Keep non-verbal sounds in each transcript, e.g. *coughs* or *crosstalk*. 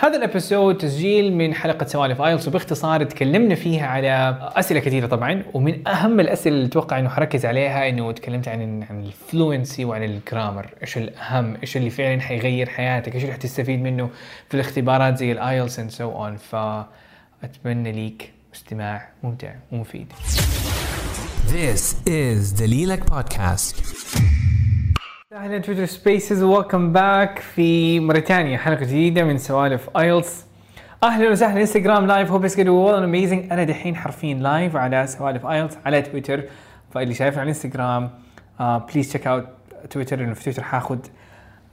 هذا ال episode تسجيل من حلقة سوالف IELTS وباختصار تكلمنا فيها على أسئلة كثيرة طبعا ومن أهم الأسئلة اللي أتوقع إنه حركز عليها إنه تكلمت عن عن ال fluency وعن ال grammar إيش الأهم إيش اللي فعلا حيغير حياتك إيش اللي حتستفيد منه في الاختبارات زي ال IELTS and so on فأتمنى ليك استماع ممتع ومفيد This is the Lilac Podcast. أهلا Twitter Spaces welcome back في مرة تانية حلقة جديدة من سوالف IELTS أهلا وسهلا Instagram live hope it's all amazing أنا دحين حرفيا live على سوالف IELTS على تويتر فإللي شايفه على الانستغرام please check out Twitter إنه في تويتر حاخذ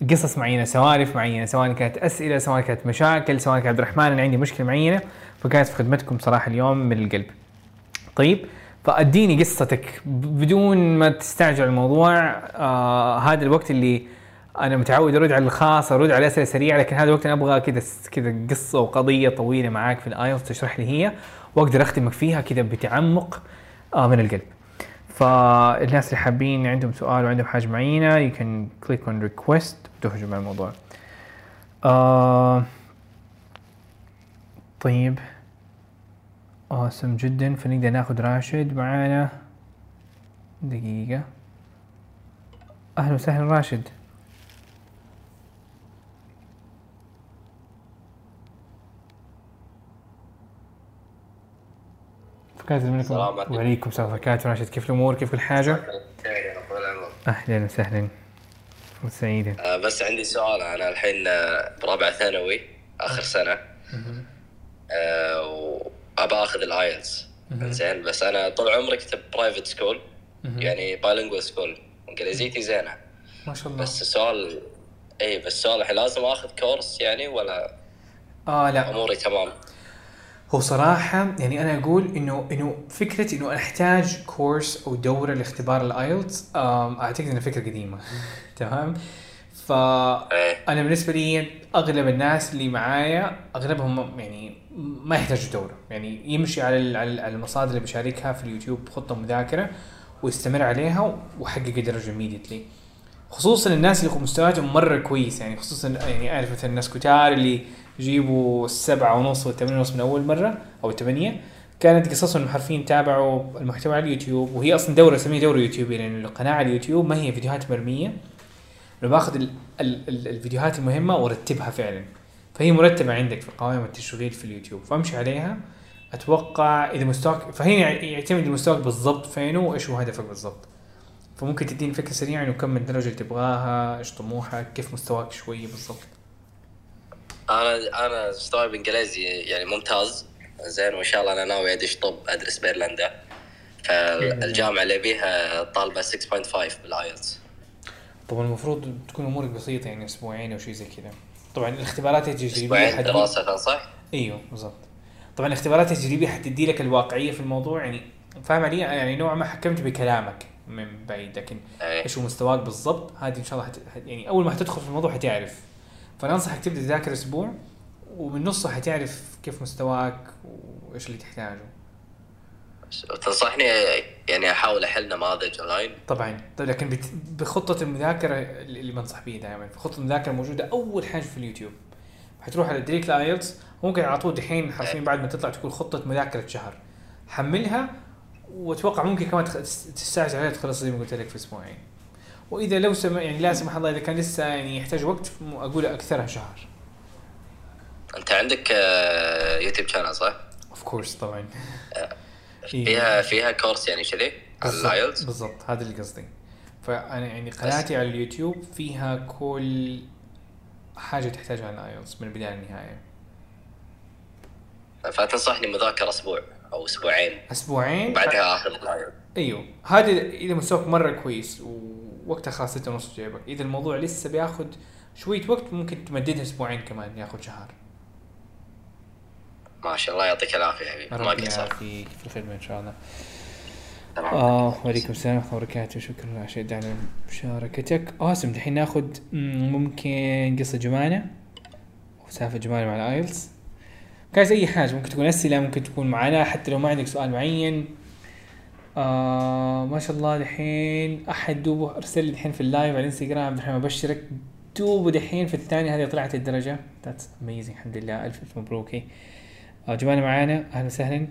قصص معينة سوالف معينة سواء كانت أسئلة سواء كانت مشاكل سواء كان عبد الرحمن أنا عندي مشكلة معينة فكانت في خدمتكم صراحة اليوم من القلب. طيب فأديني قصتك بدون ما تستعجل الموضوع. آه هذا الوقت اللي أنا متعود أرد على الخاص أرد على أسئلة سريعة لكن هذا الوقت أنا أبغى كذا كذا قصة وقضية طويلة معاك في الايلتس تشرح لي هي وأقدر أختمك فيها كذا بتعمق آه من القلب. فالناس اللي حابين عندهم سؤال وعندهم حاجة معينة you can click on request وتهجم على الموضوع. آه طيب. Awesome. جدا فنقدر ناخذ راشد معانا. دقيقة. أهلا وسهلا راشد. فكات عليكم. وعليكم السلام وبركاته راشد كيف الأمور؟ كيف كل حاجة. أهلا وسهلا. وسعيدا. آه، بس عندي سؤال. أنا الحين آه، برابع ثانوي آخر سنة. آه، وابى آخذ ال IELTS زين بس أنا طول عمري كنت private school يعني bilingual school إنجليزيتي زينة. ما شاء الله. بس السؤال إي بس السؤال الحين لازم آخذ كورس يعني ولا آه لا. أموري تمام؟ هو صراحة يعني أنا أقول إنه إنه فكرة إنه أحتاج كورس أو دورة لاختبار ال IELTS أعتقد إنها فكرة قديمة. *laughs* تمام؟ إيه. فأنا بالنسبة لي أغلب الناس اللي معايا أغلبهم يعني ما يحتاجوا دورة. يعني يمشي على ال- على ال- على المصادر اللي بشاركها في اليوتيوب خطة مذاكرة ويستمر عليها ويحقق درجة immediately. خصوصا الناس اللي مستواهم مرة كويس. يعني خصوصا يعني أعرف مثلا الناس كتار اللي يجيبوا السبعة ونص والثمانية ونص من أول مرة أو الثمانية كانت قصصهم انهم حرفيا تابعوا المحتوى على اليوتيوب وهي أصلا دورة اسميها دورة يوتيوبيه لأن القناة على اليوتيوب ما هي فيديوهات مرمية. أنا باخذ ال ال ال الفيديوهات المهمة وأرتبها فعلا. فهي مرتبة عندك في قوائم التشغيل في اليوتيوب. فامشي عليها. أتوقع إذا مستواك فهنا يعتمد مستواك بالضبط فينه وإيش هو هدفك بالضبط. فممكن تديني فكرة سريعة انه كم الدرجه اللي تبغاها إيش طموحك كيف مستواك شوي بالضبط؟ أنا أنا مستواي بالإنجليزي يعني ممتاز. زين وإن شاء الله أنا ناوي أدش طب أدرس بايرلندا فالجامعة اللي بيها طالبة 6.5 بالايلتس طبعا المفروض تكون أمورك بسيطة يعني أسبوعين أو شيء زي كذا. طبعا الاختبارات التجريبية حتدي- دراسه صح؟ إيوه بالضبط. طبعا الاختبارات التجريبية حتدي لك الواقعية في الموضوع يعني فاهم علي؟ يعني نوعا ما حكمت بكلامك من بعيد لكن إيه. إيش هو مستواك بالضبط؟ هذه إن شاء الله حت... حت- يعني أول ما حتدخل في الموضوع حتعرف. فأنا أنصحك تبدأ تذاكر أسبوع ومن نصه حتعرف كيف مستواك وإيش اللي تحتاجه. تنصحني يعني أحاول أحل نماذج أونلاين؟ طبعا. طيب لكن بت... بخطة المذاكرة اللي بنصح بيها دائما. خطه المذاكرة موجوده أول حاجة في اليوتيوب. حتروح على دريك لآيلتس ممكن على طول دحين حرفيا بعد ما تطلع تكون خطة مذاكرة شهر. حملها وأتوقع ممكن كمان تستعجل عليها تخلص زي ما قلت لك في أسبوعين. وإذا لو سم... يعني لا سمح الله إذا كان لسه يعني يحتاج وقت أقول أكثرها شهر. أنت عندك آه، يوتيوب channel صح؟ of course طبعا. فيها فيها course يعني كذي الايلتس بالضبط هذا اللي قصدي. فانا يعني قناتي على اليوتيوب فيها كل حاجة تحتاجها على الايلتس من البداية للنهاية. فتنصحني مذاكرة أسبوع أو أسبوعين. أسبوعين؟ بعدها اخذ الايلتس أيوه. هذا إذا مستواك مرة كويس ووقتها خلاص ستة ونص في جيبك. إذا الموضوع لسه بياخذ شوية وقت ممكن تمددها أسبوعين كمان ياخذ شهر. ما شاء الله يعطيك العافية يا حبيبي. ما ربي قصر يعافيك في الخدمة إن شاء الله. آه وعليكم السلام ورحمة الله وبركاته. شكرا راشد على مشاركتك. اوسم دحين ناخذ مم، ممكن قصة جمانة. وسالفة جمانة مع الآيلتس. كايس أي حاجة ممكن تكون أسئلة ممكن تكون معنا حتى لو ما عندك سؤال معين. آه ما شاء الله دحين أحد دوبه أرسل لي دحين في ال live على الإنستغرام عبد الرحمن أبشرك. مكتوب ودحين في الثانية هذه طلعت الدرجة. that's amazing الحمد لله. ألف ألف مبروك. جماعة معانا. أهلا وسهلا.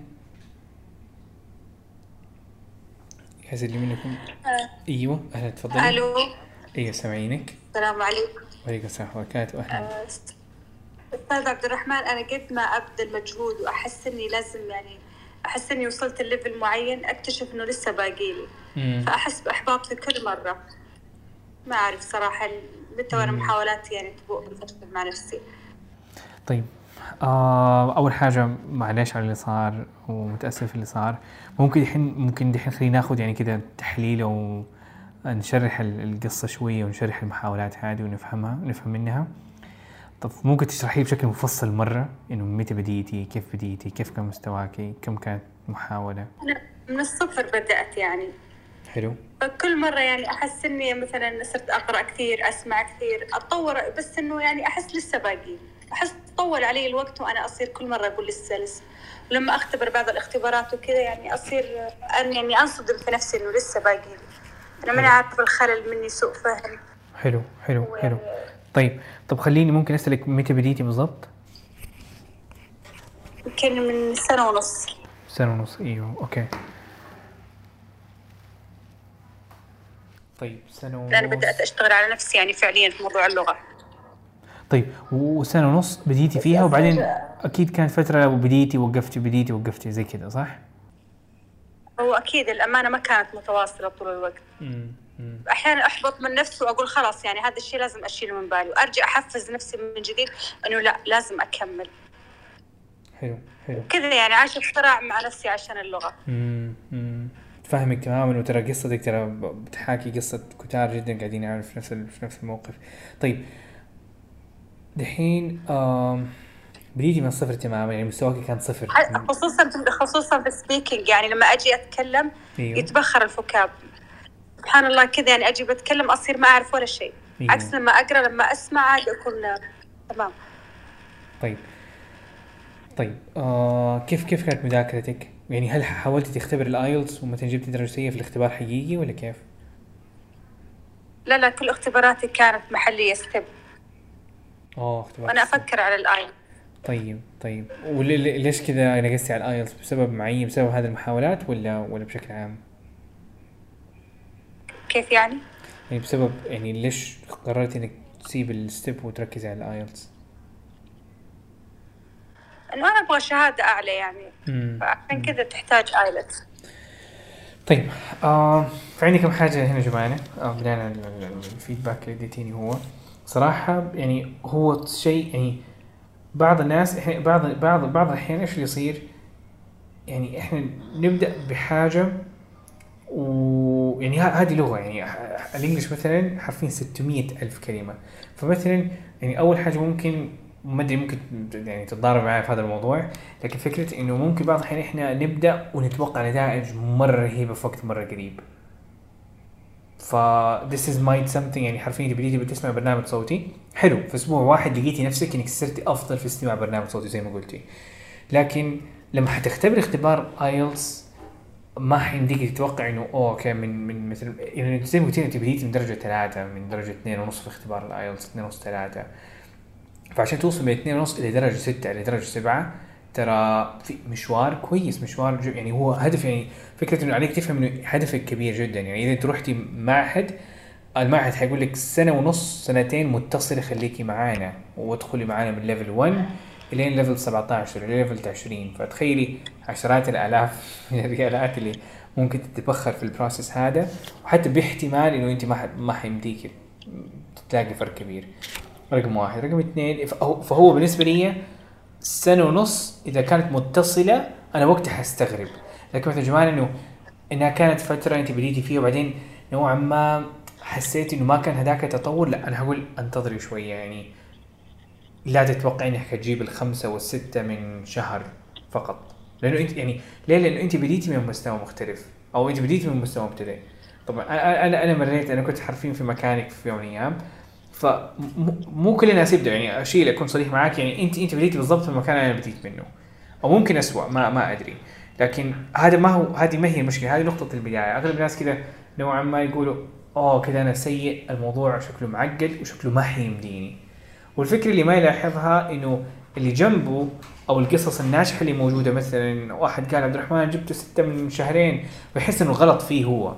يعز اللي منكم. أيوه. أهلا تفضلي. ألو. أيوه سامعينك. السلام عليكم. وعليكم السلام ورحمة الله وبركاته. أهلا. آه، أستاذ عبد الرحمن أنا قد ما ابذل مجهود وأحس إني لازم يعني أحس إني وصلت ال level معين أكتشف إنه لسه باقي لي. مم. فأحس بإحباط في كل مرة. ما أعرف صراحة متى وأنا محاولاتي يعني تبوء مع نفسي. طيب. آه أول حاجة معلش على اللي صار ومتأسف اللي صار. ممكن الحين ممكن الحين خلينا ناخذ يعني كده تحليل أو نشرح ال- القصة شوية ونشرح المحاولات هذه ونفهمها نفهم منها. طب ممكن تشرحي بشكل مفصل مرة إنه متى بديتي؟ كيف بديتي؟ كيف كان مستواكي؟ كم كانت محاولة؟ أنا من الصفر بدأت يعني. حلو. فكل مرة يعني أحس إني مثلا صرت أقرأ كثير أسمع كثير أتطور بس إنه يعني أحس لسه باقي. أحس طول علي الوقت وأنا أصير كل مرة أقول لسه لسه ولما أختبر بعض الاختبارات وكذا يعني أصير أن يعني أنصدم في نفسي إنه لسه باقي أنا ماني عارفة الخلل مني سوء فهم. حلو حلو حلو. طيب طب خليني ممكن أسألك متى بديتي بالضبط؟ يمكن من سنة ونص. سنة ونص أيوه أوكي. طيب سنة ونص. لأن بدأت أشتغل على نفسي يعني فعليا في موضوع اللغة. طيب وسنة ونص بديتي فيها وبعدين أكيد كانت فترة وبديتي وقفتي بديتي وقفتي زي كذا صح؟ هو أكيد الأمانة ما كانت متواصلة طول الوقت. أحيانا أحبط من نفسي وأقول خلاص يعني هذا الشيء لازم أشيله من بالي وأرجع أحفز نفسي من جديد إنه لا لازم أكمل حلو حلو كذا يعني عايشة في صراع مع نفسي عشان اللغة امم. فاهمك تماما وترى قصتك ترى بتحاكي قصة كتار جدا قاعدين يعملوا في نفس في نفس الموقف طيب دحين بديتي من الصفر تماما يعني مستواك كان صفر خصوصا خصوصا في السبيكينج يعني لما أجي أتكلم أيوه يتبخر الفكاب سبحان الله كذا يعني أجي بتكلم أصير ما أعرف ولا شيء أيوه. عكس لما أقرأ لما أسمع عادي أكون تمام طيب طيب آه كيف كيف كانت مذاكرتك؟ يعني هل حاولتي تختبر الايلتس ومثلا جبتي درجة سيئة في الاختبار حقيقي ولا كيف؟ لا لا كل اختباراتي كانت محلية ستيب آه وأنا أفكر على الاي طيب طيب. وليش كذا نقصتي على الايلتس بسبب معين بسبب هذه المحاولات ولا ولا بشكل عام؟ كيف يعني؟ يعني بسبب يعني ليش قررتي إنك تسيب الستيب وتركزي على الايلتس؟ إنه أنا أبغى شهادة أعلى يعني. فعشان كذا تحتاج ايلتس طيب آه في عندي كم حاجة هنا جماعة؟ آه ال- ال- ال feedback اللي اديتيني هو. صراحة يعني هو شيء يعني بعض الناس إحنا بعض بعض بعض الأحيان إيش اللي يصير يعني إحنا نبدأ بحاجة ويعني هذه لغة يعني الإنجليش مثلا حرفيا 600 ألف كلمة فمثلا يعني أول حاجة ممكن ما أدري ممكن يعني تتضارب معي في هذا الموضوع لكن فكرة إنه ممكن بعض الأحيان إحنا نبدأ ونتوقع نتائج مرة رهيبة في وقت مرة قريب. ف this is might something يعني حرفيا بديتي بتسمع برنامج صوتي حلو في أسبوع واحد لقيتي نفسك إنك صرتي أفضل في استماع برنامج صوتي زي ما قلتي. لكن لما حتختبري اختبار ايلتس ما حيمديك تتوقع إنه اوه okay من من مثل يعني زي ما قلت انت بديتي من درجة ثلاثة من درجة اثنين ونص في اختبار الايلتس اثنين ونص ثلاثة فعشان توصل من اثنين ونص إلى درجة ستة إلى درجة سبعة ترى في مشوار كويس مشوار يعني هو هدف يعني فكرة إنه عليك تفهم إنه هدفك كبير جدا. يعني إذا أنت رحتي معهد المعهد حيقول لك سنة ونص سنتين متصله خليكي معانا وادخلي معانا من level 1 إلين level 17 إلى level 20 فتخيلي عشرات الآلاف من الريالات اللي ممكن تتبخر في ال process هذا. وحتى باحتمال إنه أنت ما ما حيمديك تلاقي فرق كبير. رقم واحد. رقم اثنين فهو بالنسبة لي سنة ونص إذا كانت متصلة أنا وقتها حستغرب. لكن مثلا جمال إنه إنها كانت فترة أنت بديتي فيها وبعدين نوعا ما حسيت إنه ما كان هذاك تطور لا أنا هقول أنتظري شوية. يعني لا تتوقع إنك حتجيب الخمسة والستة من شهر فقط. لأنه أنت يعني ليه؟ لأنه أنت بديتي من مستوى مختلف أو أنت بديتي من مستوى مبتدئ. طبعا أنا أنا مريت أنا كنت حرفيا في مكانك في يوم من الأيام. فمو كل الناس يبدأ يعني اشيل اكون صريح معاك يعني انت أنت بديتي بالضبط في المكان اللي أنا بديت منه. أو ممكن اسوء ما ما أدري. لكن هذا ما هو هذه ما هي المشكلة هذه نقطة البداية. أغلب الناس كذا نوعا ما يقولوا اوه كذا أنا سيء الموضوع شكله معقد وشكله ما حيمديني والفكرة اللي ما يلاحظها إنه اللي جنبه أو القصص الناجحة اللي موجودة مثلا واحد قال عبد الرحمن جبت ستة من شهرين. ويحس إنه غلط فيه هو.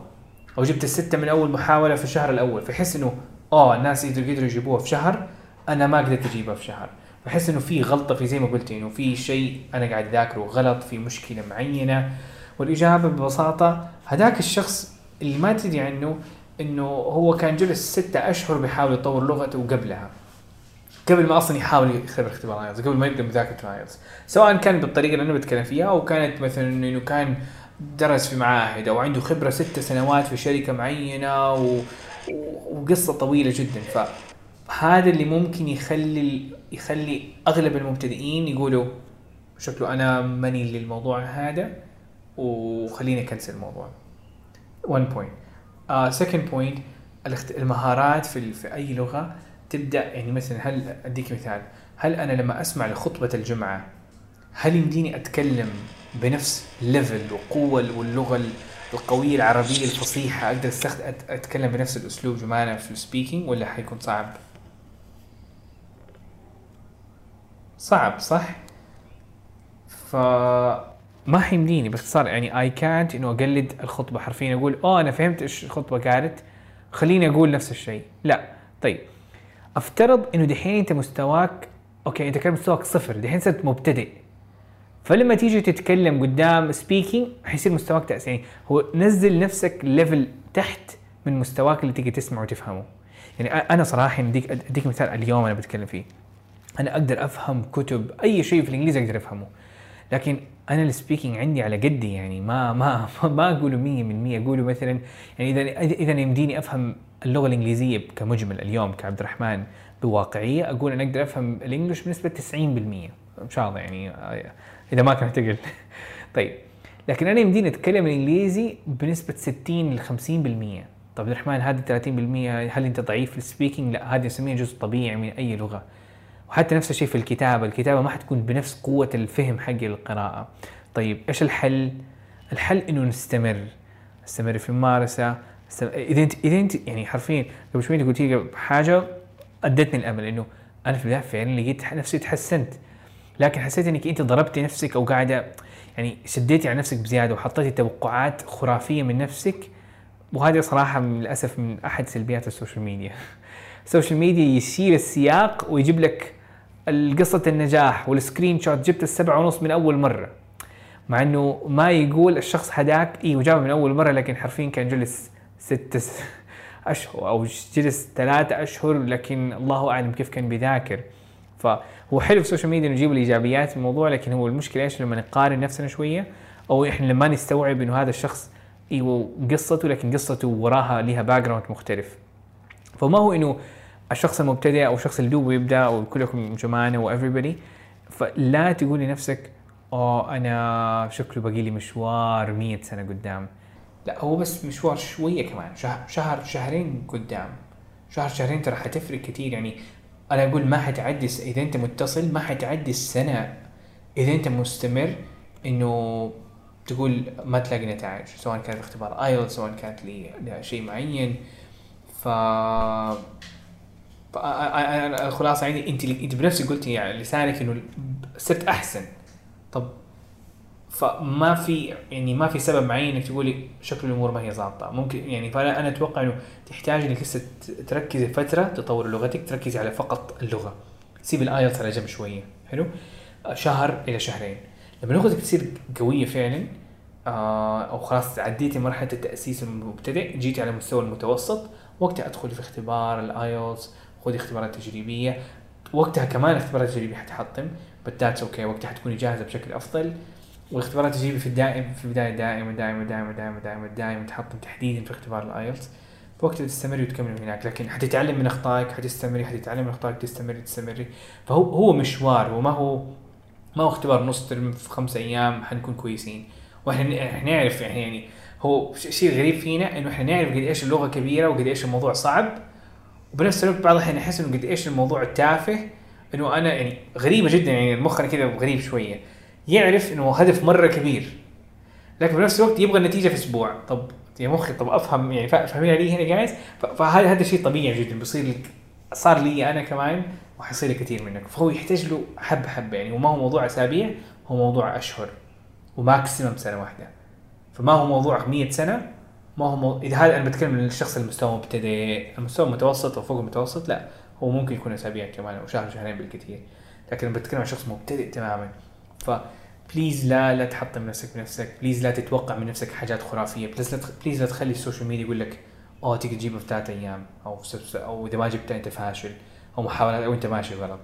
أو جبت الستة من أول محاولة في الشهر الأول فيحس إنه آه الناس قدروا قدروا يجيبوها في شهر أنا ما قدرت أجيبها في شهر. فحس إنه في غلطة في زي ما قلت إنه في شيء أنا قاعد أذاكره غلط في مشكلة معينة. والإجابة ببساطة هذاك الشخص اللي ما تدري عنه إنه هو كان جلس ستة أشهر بيحاول يطور لغته قبلها قبل ما أصلا يحاول يختبر اختبار آيلتس قبل ما يبدأ مذاكرة آيلتس. سواء كان بالطريقة اللي أنا بتكلم فيها أو كانت مثلا إنه كان درس في معاهد أو عنده خبرة ست سنوات في شركة معينة و... وقصة طويلة جدا. فهذا اللي ممكن يخلي يخلي أغلب المبتدئين يقولوا شكله أنا ماني للموضوع هذا وخليني أ cancel الموضوع. 1 point second point المهارات في, في أي لغة تبدأ يعني مثلا هل أديك مثال هل أنا لما أسمع لخطبة الجمعة هل يمديني أتكلم بنفس level وقوة واللغة القوية العربية الفصيحة. أقدر أتكلم بنفس الأسلوب جمانه في ال speaking ولا حيكون صعب؟ صعب صح؟ ف ما حيمديني باختصار يعني اي كانت إنه أقلد الخطبة حرفيا. أقول اوه أنا فهمت إيش الخطبة قالت خليني أقول نفس الشيء. لا طيب. أفترض إنه دحين أنت مستواك okay أنت كان مستواك صفر دحين صرت مبتدئ. فلما تيجي تتكلم قدام speaking حيصير مستواك يعني هو نزل نفسك level تحت من مستواك اللي تيجي تسمع وتفهمه. يعني أنا صراحة أديك أديك مثال اليوم أنا بتكلم فيه. أنا أقدر أفهم كتب أي شيء في الإنجليزي أقدر أفهمه. لكن أنا السبيكينج عندي على قدي يعني ما *laughs* ما ما أقوله 100% أقوله مثلا يعني إذا إذا يمديني أفهم اللغة الإنجليزية كمجمل اليوم كعبد الرحمن بواقعية أقول أنا أقدر أفهم الإنجليش بنسبة 90% إن شاء الله يعني آه، إذا ما كانت تقل. *laughs* طيب لكن أنا يمديني أتكلم الإنجليزي بنسبة 60 ل 50% طب عبد الرحمن هذه 30% هل أنت ضعيف في السبيكينج؟ لا هذه نسميها جزء طبيعي من أي لغة. وحتى نفس الشيء في الكتابة الكتابة ما حتكون بنفس قوة الفهم حق القراءة. طيب إيش الحل؟ الحل إنه نستمر. نستمر في الممارسة. نستمر... إذا أنت إذا أنت يعني حرفيا قبل شوي قلت لي حاجة أدتني الأمل إنه أنا في البداية فعلا لقيت نفسي تحسنت. لكن حسيت إنك أنت ضربتي نفسك أو قاعدة يعني شديتي على نفسك بزيادة وحطيتي توقعات خرافية من نفسك وهذه صراحة من للأسف من أحد سلبيات ال social media. ال social media يشيل السياق ويجيب لك قصة النجاح وال screenshot جبت السبعة ونص من أول مرة. مع إنه ما يقول الشخص هداك اي وجابه من أول مرة لكن حرفيا كان جلس ست أشهر أو جلس ثلاثة أشهر لكن الله أعلم كيف كان بيذاكر. فهو حلو في ال social media إنه يجيب الإيجابيات في الموضوع لكن هو المشكلة إيش؟ لما نقارن نفسنا شوية أو إحنا لما نستوعب إنه هذا الشخص إيوه قصته لكن قصته وراها لها background مختلف. فما هو إنه الشخص المبتدئ أو الشخص اللي دوبه يبدا أو كلكم جمانه و everybody فلا تقول لنفسك اوه أنا شكله باقي لي مشوار 100 سنة قدام. لا هو بس مشوار شوية كمان شهر شهرين قدام. شهر شهرين ترى حتفرق كثير يعني أنا أقول ما حتعدي إذا أنت متصل ما حتعدي السنة. إذا أنت مستمر إنه تقول ما تلاقي نتائج سواء كان في اختبار ايل سواء كانت لي شيء معين. ف الخلاصه عندي أنت أنت بنفسك قلتي يعني لسانك إنه صرت أحسن. طب فما في يعني ما في سبب معين إنك تقولي شكل الأمور ما هي ظابطة. ممكن يعني فانا أنا أتوقع إنه تحتاج إنك لسه تركزي فترة تطور لغتك تركزي على فقط اللغة. سيب ال IELTS على جنب شوية. حلو؟ آه، شهر إلى شهرين. لما لغتك تصير قوية فعلا آه أو خلاص عديتي مرحلة التأسيس المبتدئ جيتي على مستوى المتوسط وقتها أدخلي في اختبار ال IELTS خذي اختبارات تجريبية. وقتها كمان اختبارات تجريبية حتحطم but that's okay وقتها حتكوني جاهزة بشكل أفضل. والاختبارات التجريبيه في الدائم في البداية دائما دائما دائما دائما دائما دائما تحطم تحديدا في اختبار ال IELTS. وقتها تستمري وتكملي هناك لكن حتتعلم من أخطائك حتستمري حتتعلم من أخطائك تستمري تستمري فهو هو مشوار وما هو ما هو اختبار نص ترم في خمسة أيام حنكون كويسين. وإحنا إحنا نعرف يعني يعني هو شيء غريب فينا إنه إحنا نعرف قد إيش اللغة كبيرة وقد إيش الموضوع صعب. وبنفس الوقت بعض الاحيان نحس إنه قد إيش الموضوع تافه إنه أنا يعني غريبة جدا يعني مخنا كذا غريب شوية. يعرف إنه هدف مرة كبير لكن بنفس الوقت يبغى النتيجة في أسبوع. طب يعني مخي طب أفهم يعني فا- فاهمين علي هنا جايز فهذا هذا شيء طبيعي جدا بيصير لك صار لي أنا كمان وحيصير لكثير منك. فهو يحتاج له حبه حبه يعني. وما هو موضوع أسابيع هو موضوع أشهر وماكسيمم سنة واحدة. فما هو موضوع 100 سنة ما هو مو... إذا هذا أنا بتكلم عن الشخص المستوى مبتدئ المستوى المتوسط أو فوق المتوسط لا. هو ممكن يكون أسابيع كمان أو شهر شهرين بالكثير. لكن بتكلم عن شخص مبتدئ تماما ف please لا لا تحطم نفسك بنفسك. please لا تتوقع من نفسك حاجات خرافية. please لا. please لا تخلي ال social media يقول لك أوه تقدر تجيبه في ثلاث أيام. أو. أو إذا ما جبتها أنت فاشل. أو محاولات أو أنت ماشي غلط.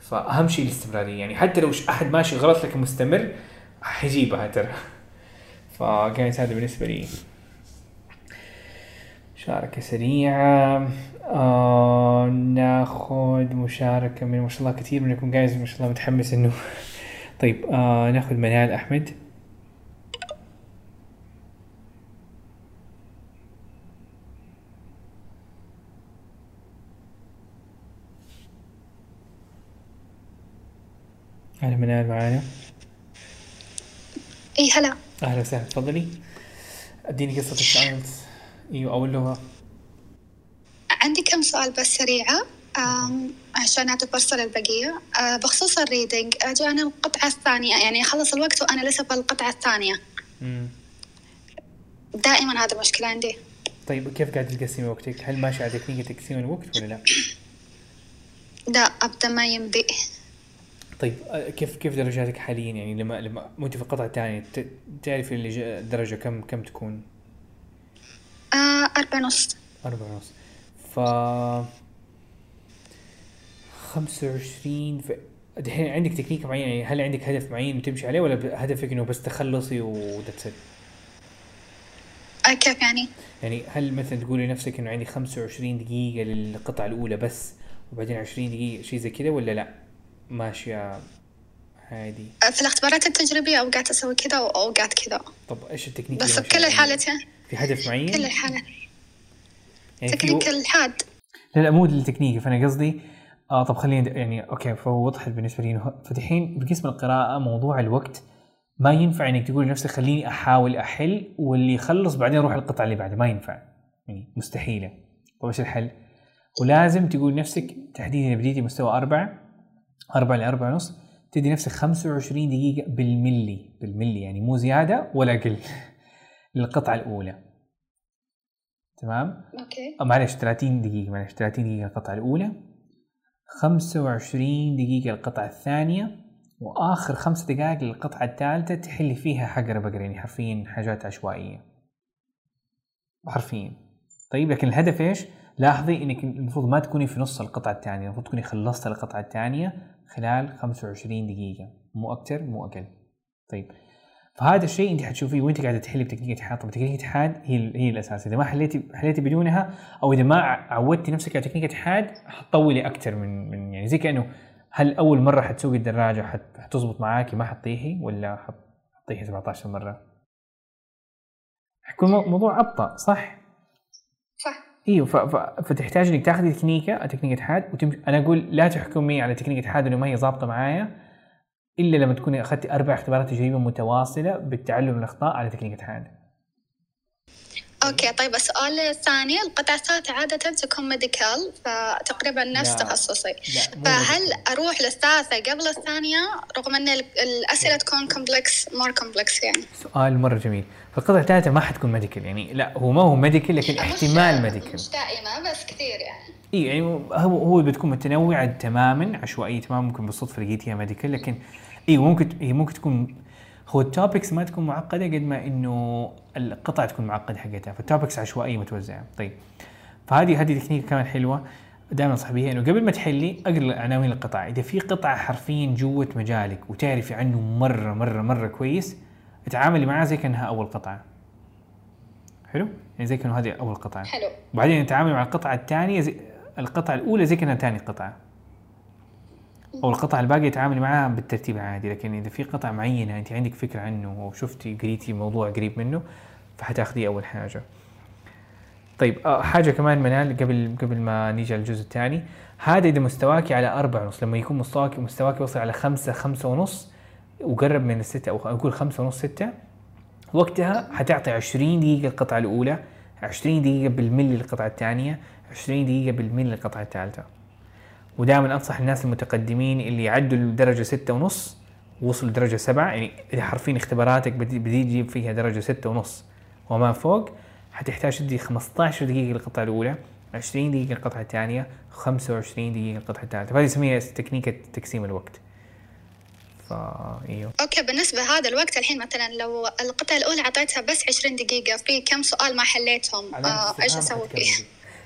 فأهم شيء الاستمرارية. يعني حتى لو أحد ماشي غلط لكن مستمر حيجيبها ترى *laughs* ف guys هذا بالنسبة لي. مشاركة سريعة. آه ناخذ مشاركة من ما شاء الله كثير منكم guys ما شاء الله متحمس إنه طيب آه ناخذ منال أحمد. أهلا منال معانا. إي هلا. أهلا وسهلا تفضلي. أديني قصة الايلتس إيوه أول لغة. عندي كم سؤال بس سريعة؟ أم، عشان أعطي فرصة للبقية أه، بخصوص ال reading أجانا القطعة الثانية يعني أخلص الوقت وأنا لسه في القطعة الثانية مم. دائما هذا مشكلة عندي طيب كيف قاعد تقسمي وقتك؟ هل ماشي على تكنيك تقسيم الوقت ولا لا؟ *coughs* لا أبدا ما يمضي طيب آه، كيف كيف درجاتك حاليا يعني لما لما وانت في القطعة الثانية تعرفي الدرجة كم كم تكون؟ أه، أربعة نص أربعة ونص ف 25 ف... دحين عندك تكنيك معين يعني هل عندك هدف معين وتمشي عليه ولا هدفك إنه بس تخلصي وذاتس أه، كيف يعني يعني هل مثلا تقولي لنفسك إنه عندي 25 دقيقة للقطعة الأولى بس وبعدين 20 دقيقة شيء زي كذا ولا لا؟ ماشية عادي أه، في الاختبارات التجريبية أوقات أسوي كذا وأوقات كذا طب إيش التكنيك بس في كل؟ الحالتين في هدف معين؟ كل الحالات يعني تكنيك الحاد لا لا مو التكنيك فأنا قصدي آه طب خليني يعني أوكي فهو وضحت بالنسبة لي إنه فدحين بقسم القراءة موضوع الوقت ما ينفع إنك تقول لنفسك خليني أحاول أحل واللي يخلص بعدين أروح القطعه اللي بعدها ما ينفع. يعني مستحيلة. طب إيش الحل؟ ولازم تقول لنفسك تحديدا بديتي مستوى أربعة أربعة لأربعة ونص تدي نفسك 25 دقيقة بالملي بالملي. يعني مو زيادة ولا أقل *laughs* للقطعة الأولى. تمام؟ أوكي. أو معلش 30 دقيقة معلش 30 دقيقة القطعة الأولى. 25 دقيقة القطعة الثانية وآخر خمس دقائق للقطعة الثالثة تحلي فيها حقرة بقرة يعني حرفيا حاجات عشوائية. حرفيا. طيب لكن الهدف إيش؟ لاحظي إنك المفروض ما تكوني في نص القطعة الثانية المفروض تكوني خلصت القطعة الثانية خلال 25 دقيقة. مو أكتر مو أقل. طيب فهذا الشيء انت حتشوفيه وانت قاعدة تحلي بتكنيك اتحاد طب تكنيك اتحاد هي هي الأساس. إذا ما حليتي حليتي بدونها أو إذا ما عودتي نفسك على تكنيك اتحاد حتطولي أكثر من من يعني زي كأنه هل أول مرة حتسوقي الدراجة حت- حتزبط معاكي ما حتطيحي ولا حت- حتطيحي 17 مرة؟ حيكون مو- موضوع أبطأ صح؟ صح. إيوه ف... ف... فتحتاج إنك تاخذي تكنيكه تكنيك اتحاد وتمشي. أنا أقول لا تحكمي على تكنيك اتحاد إنه ما هي ظابطة معايا. إلا لما تكوني أخذتي أربع اختبارات تجريبية متواصلة بالتعلم من الاخطاء على تكنيك اتحاد. Okay طيب السؤال الثاني الثالثة عادة تكون medical فتقريبا نفس لا. تخصصي لا فهل. أروح للثالثة قبل الثانية رغم أن ال- الأسئلة تكون complex more complex يعني سؤال مرة جميل. فالقطعه الثالثة ما حتكون medical يعني لا هو ما هو medical لكن احتمال medical. مش دائما بس كثير يعني إي يعني هو هو بتكون متنوعة تماما عشوائية تماما ممكن بالصدفة لقيتيها medical لكن أيوه ممكن هي ممكن تكون هو ال topics ما تكون معقدة قد ما إنه القطع تكون معقدة حقتها فال topics عشوائية متوزعة. طيب فهذه هذه تكنيك كمان حلوة. دائما انصح بها إنه قبل ما تحلي أقرأ عناوين القطع إذا في قطعة حرفيا جوة مجالك وتعرفي عنه مره مره مرة كويس اتعاملي معاه زي كأنها أول قطعة. حلو؟ يعني زي كأنه هذه أول قطعة. حلو. وبعدين نتعامل مع القطعة الثانية زي القطعة الأولى زي كأنها ثاني قطعة. أو القطعة الباقية تعاملي معاها بالترتيب عادي لكن إذا في قطعة معينة أنت عندك فكرة عنه أو شفتي قريتي موضوع قريب منه فحتاخذيه أول حاجة. طيب آه، حاجة كمان منال قبل قبل ما نيجي على الجزء الثاني. هذا إذا مستواك على أربعة ونص لما يكون مستواك مستواك يوصل على خمسة خمسة ونص وقرب من الستة أو أقول خمسة ونص ستة وقتها حتعطي 20 دقيقة القطعة الأولى 20 دقيقة بالملي للقطعة الثانية 20 دقيقة بالملي للقطعة الثالثة ودائما أنصح الناس المتقدمين اللي يعدوا الدرجة ستة ونص وصلوا درجة سبعة يعني إذا حرفين اختباراتك بدي تجيب فيها درجة ستة ونص. وما فوق حتحتاج تدي 15 دقيقة للقطعة الأولى 20 دقيقة للقطعة الثانية 25 دقيقة للقطعة الثالثة. فهذه يسميها تكنيكة تقسيم الوقت. فا إيوه. أوكي بالنسبة هذا الوقت الحين مثلا لو القطعة الأولى أعطيتها بس 20 دقيقة في كم سؤال ما حليتهم؟ آه إيش أسوي فيه؟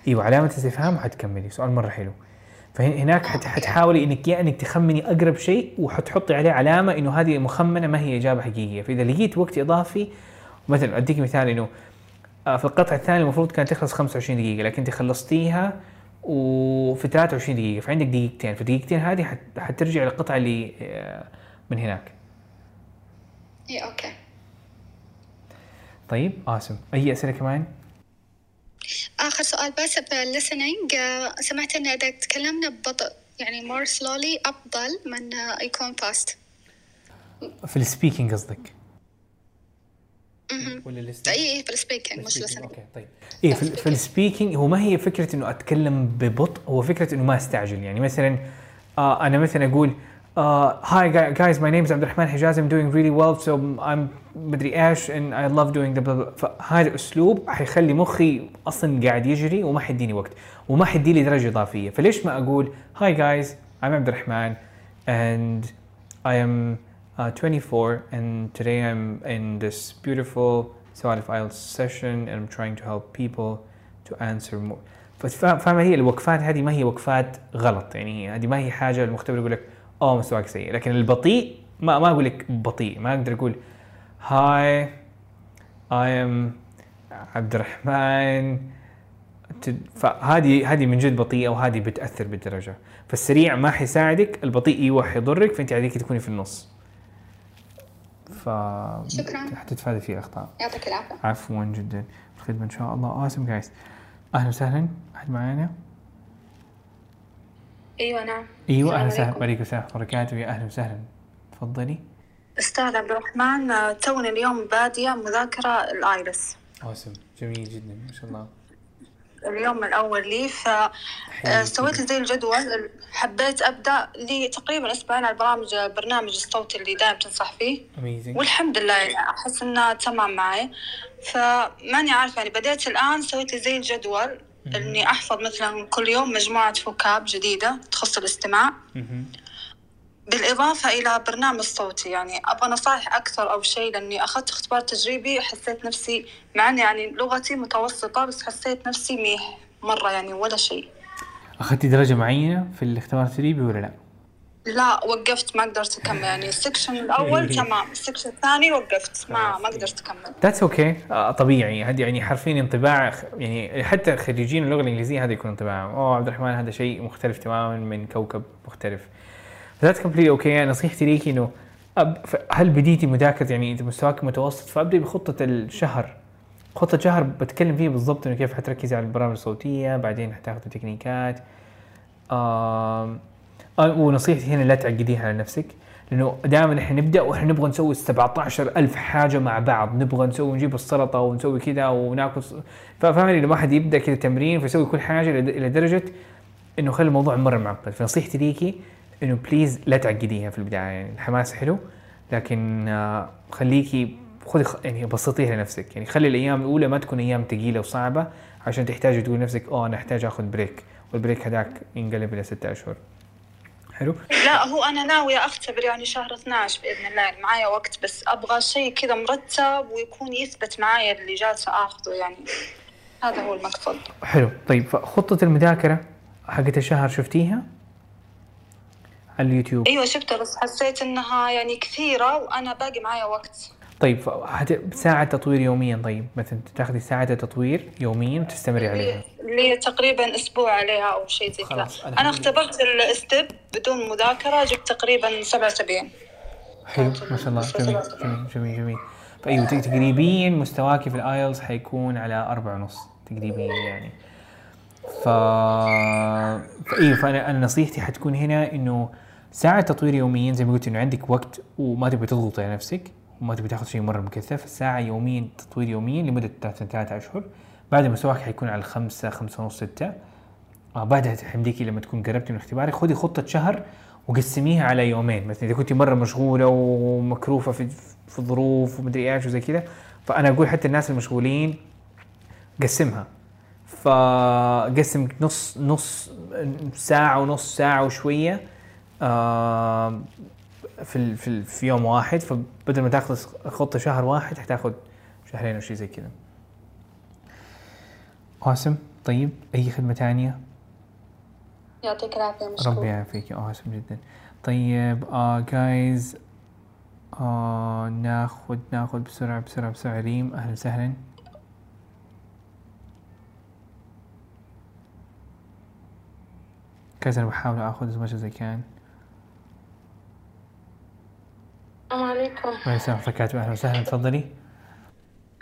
إيوه علامة استفهام وحتكملي سؤال مرة حلو. فهناك حت حتحاولي إنك يا إنك تخمني أقرب شيء وحتحطي عليه علامة إنه هذه مخمنة ما هي إجابة حقيقية. فإذا لقيت وقت إضافي مثلا أديك مثال إنه آه، في القطعة الثانية المفروض كانت تخلص 25 دقيقة لكن أنت خلصتيها وفي 23 دقيقة فعندك دقيقتين. في الدقيقتين هذه حت- حترجع للقطعة اللي آه، من هناك. اي okay. طيب اسم أي أسئلة كمان؟ آخر سؤال بس في ال listening سمعت إن إذا تكلمنا ببطء يعني more slowly أفضل من آه، يكون fast. في ال speaking قصدك؟ ولا اي اي في ال speaking مش listening. Okay طيب. إيه في, في ال speaking هو ما هي فكرة إنه أتكلم ببطء هو فكرة إنه ما أستعجل. يعني مثلا آه أنا مثلا أقول hi guys my name is عبد الرحمن حجاز I'm doing really well so I'm مدري إيش doing the blah blah فهذا الأسلوب حيخلي مخي أصلا قاعد يجري وما حيديني وقت وما حيدي لي درجة إضافية. فليش ما أقول hi guys I'm عبد الرحمن I am uh, 24 and today I'm in this beautiful سوالف IELTS session and I'm trying to help people to answer more. فاهم هي الوقفات؟ هذه ما هي وقفات غلط. يعني هذه ما هي حاجة المختبر يقول لك أوه مستواك سيء. لكن البطيء ما ما أقول لك بطيء ما أقدر أقول هاي I am عبد الرحمن فهذه هذه من جد بطيئة وهذه بتأثر بالدرجة. فالسريع ما حيساعدك البطيء أيوه حيضرك فأنت عليك تكوني في النص. ف شكراً. حتتفادي فيه الاخطاء يعطيك العافية. عفوا جدا. الخدمة إن شاء الله. Awesome guys أهلا وسهلا. أحد معانا؟ أيوه نعم. أيوه أهلا وسهلا. وعليكم السلام ورحمة الله وبركاته. يا أهلا وسهلا. تفضلي. أستاذ عبد الرحمن آه، توني اليوم بادية مذاكرة ال IELTS Awesome جميل جدا ما شاء الله. اليوم الأول لي فسويت زي الجدول حبيت أبدأ لي تقريبا أسبوعين على البرامج برنامج الصوتي اللي دائما تنصح فيه. Amazing والحمد لله يعني أحس إنها تمام معي. فماني عارفة يعني بديت الآن سويت لي زي الجدول إني أحفظ مثلا كل يوم مجموعة vocab جديدة تخص الاستماع. بالإضافة إلى برنامج صوتي يعني أبغى نصائح أكثر أو شيء لأني أخذت إختبار تجريبي حسيت نفسي مع أني يعني لغتي متوسطة بس حسيت نفسي ميح مرة يعني ولا شيء. اخذتي درجة معينة في الاختبار التدريبي ولا لا؟ لا وقفت ما قدرت أكمل. يعني ال section الأول *laughs* تمام ال section الثاني وقفت ما ما قدرت أكمل. that's okay طبيعي. هذه يعني حرفيا انطباع يعني حتى خريجين اللغة الإنجليزية هذا يكون انطباعهم. أوه عبد الرحمن هذا شيء مختلف تماما من كوكب مختلف. that's complete okay نصيحتي ليكي إنه هل بديتي مذاكره يعني اذا مستواك متوسط فابدي بخطة الشهر. خطة شهر بتكلم فيه بالضبط إنه كيف حتركزي على البرامج الصوتية بعدين حتاخذي تكنيكات. آه ونصيحتي هنا لا تعقديها على نفسك لأنه دائما إحنا نبدأ وإحنا نبغى نسوي 17 ألف حاجة مع بعض. نبغى نسوي نجيب السلطة ونسوي كذا وناكل فاهمني لما واحد يبدأ كذا تمرين فيسوي كل حاجة إلى درجة إنه خلي الموضوع مره معقد. فنصيحتي ليكي إنه please لا تعقديها في البداية. يعني الحماس حلو لكن آه، خليكي خذي يعني بسطيها لنفسك. يعني خلي الأيام الأولى ما تكون أيام ثقيله وصعبة عشان تحتاجي تقول لنفسك أوه أنا أحتاج آخذ break والبريك هذاك ينقلب إلى ستة أشهر. حلو؟ لا هو أنا ناوية أختبر يعني شهر 12 بإذن الله. يعني معايا وقت بس أبغى شيء كذا مرتب ويكون يثبت معايا اللي جالسة آخذه. يعني هذا هو المقصد. حلو. طيب فخطة المذاكرة حقت الشهر شفتيها؟ على اليوتيوب. أيوة شفتها بس حسيت إنها يعني كثيرة وأنا باقي معايا وقت. طيب ساعة تطوير يوميا طيب مثلا تاخذي ساعة تطوير يوميا وتستمري عليها. لي تقريبا أسبوع عليها أو شيء زي كذا. أنا اختبرت ال STEP بدون مذاكرة جبت تقريبا 77 حلو ما شاء الله. جميل جميل جميل جميل. فأيوة تق- تقريبا مستواكي في ال IELTS حيكون على أربعة ونص تقريبا يعني. ف فأيوة فانا أنا نصيحتي حتكون هنا إنه ساعة تطوير يوميا زي ما قلت إنه عندك وقت وما تبغي تضغطي على نفسك وما تبي تاخذ شيء مرة مكثف. الساعة يوميا تطوير يوميا لمدة ثلاثة أشهر. بعد مستواك حيكون على الخمسة خمسة ونص ستة. آه بعدها حمديكي لما تكون قربتي من اختبارك خذي خطة شهر وقسميها على يومين. مثلا إذا كنت مرة مشغولة ومكروفة في في ظروف ومدري إيش وزي كذا فأنا أقول حتى الناس المشغولين قسمها. فقسم نص نص ساعة ونص ساعة وشوية في ال- في ال- في يوم واحد فبدل ما تاخذ خطة شهر واحد حتاخذ شهرين أو شيء زي كذا. قاسم طيب أي خدمة ثانية؟ يعطيك العافية ربي مشكور يعافيك أوسم جدا. طيب آه جايز آه ناخذ ناخذ بسرعة بسرعة بسرعة. ريم أهلا وسهلا. كذا أنا بحاول آخذ as much as I السلام عليكم. وعليكم السلام ورحمة الله وبركاته. أهلا وسهلا. تفضلي.